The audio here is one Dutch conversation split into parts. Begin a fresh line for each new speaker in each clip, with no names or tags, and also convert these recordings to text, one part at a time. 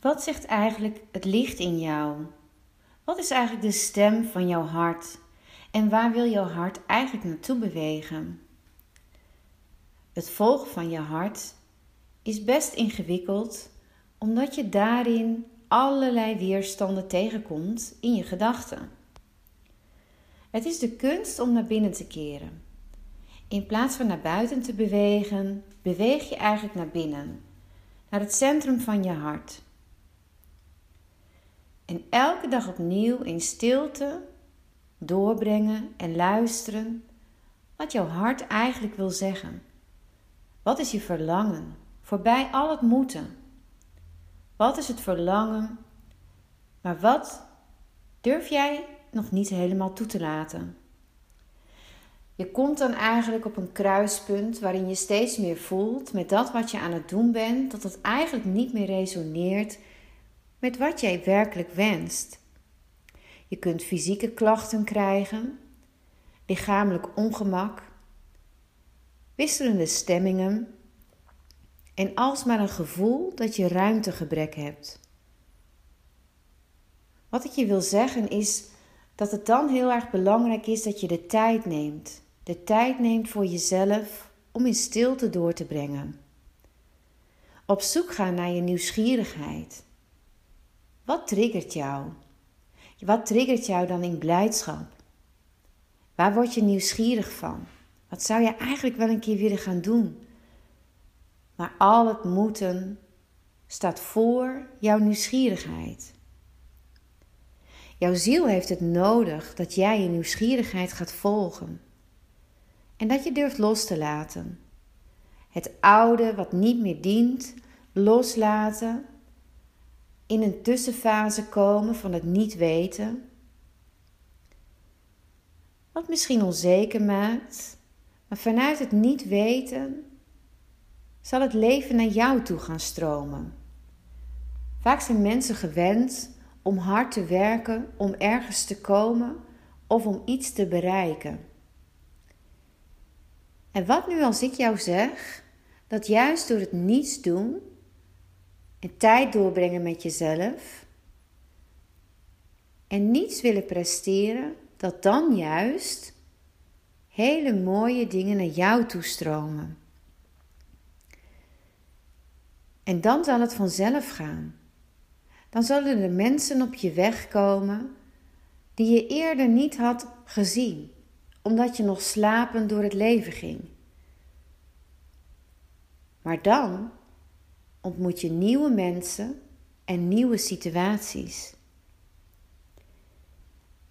Wat zegt eigenlijk het licht in jou? Wat is eigenlijk de stem van jouw hart? En waar wil jouw hart eigenlijk naartoe bewegen? Het volgen van je hart is best ingewikkeld, omdat je daarin allerlei weerstanden tegenkomt in je gedachten. Het is de kunst om naar binnen te keren. In plaats van naar buiten te bewegen, beweeg je eigenlijk naar binnen, naar het centrum van je hart. En elke dag opnieuw in stilte doorbrengen en luisteren wat jouw hart eigenlijk wil zeggen. Wat is je verlangen? Voorbij al het moeten. Wat is het verlangen? Maar wat durf jij nog niet helemaal toe te laten? Je komt dan eigenlijk op een kruispunt waarin je steeds meer voelt met dat wat je aan het doen bent, dat het eigenlijk niet meer resoneert met wat jij werkelijk wenst. Je kunt fysieke klachten krijgen, lichamelijk ongemak, wisselende stemmingen en alsmaar een gevoel dat je ruimtegebrek hebt. Wat ik je wil zeggen is dat het dan heel erg belangrijk is dat je de tijd neemt. De tijd neemt voor jezelf om in stilte door te brengen. Op zoek gaan naar je nieuwsgierigheid. Wat triggert jou? Wat triggert jou dan in blijdschap? Waar word je nieuwsgierig van? Wat zou je eigenlijk wel een keer willen gaan doen? Maar al het moeten staat voor jouw nieuwsgierigheid. Jouw ziel heeft het nodig dat jij je nieuwsgierigheid gaat volgen. En dat je durft los te laten. Het oude wat niet meer dient, loslaten in een tussenfase komen van het niet weten. Wat misschien onzeker maakt, maar vanuit het niet weten zal het leven naar jou toe gaan stromen. Vaak zijn mensen gewend om hard te werken om ergens te komen of om iets te bereiken. En wat nu als ik jou zeg dat juist door het niets doen en tijd doorbrengen met jezelf en niets willen presteren, dat dan juist hele mooie dingen naar jou toestromen. En dan zal het vanzelf gaan. Dan zullen er mensen op je weg komen die je eerder niet had gezien, omdat je nog slapend door het leven ging. Maar dan ontmoet je nieuwe mensen en nieuwe situaties.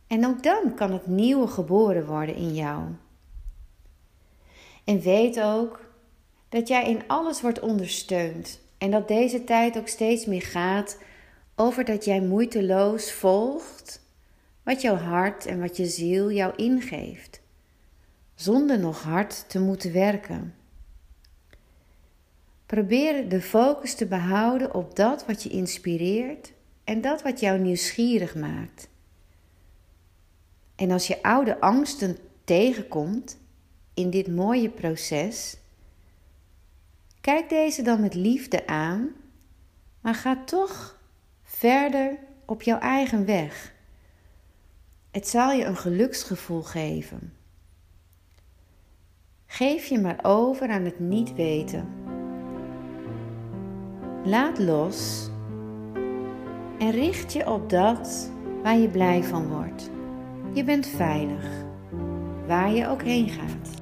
En ook dan kan het nieuwe geboren worden in jou. En weet ook dat jij in alles wordt ondersteund en dat deze tijd ook steeds meer gaat over dat jij moeiteloos volgt wat jouw hart en wat je ziel jou ingeeft, zonder nog hard te moeten werken. Probeer de focus te behouden op dat wat je inspireert en dat wat jou nieuwsgierig maakt. En als je oude angsten tegenkomt in dit mooie proces, kijk deze dan met liefde aan, maar ga toch verder op jouw eigen weg. Het zal je een geluksgevoel geven. Geef je maar over aan het niet weten. Laat los en richt je op dat waar je blij van wordt. Je bent veilig, waar je ook heen gaat.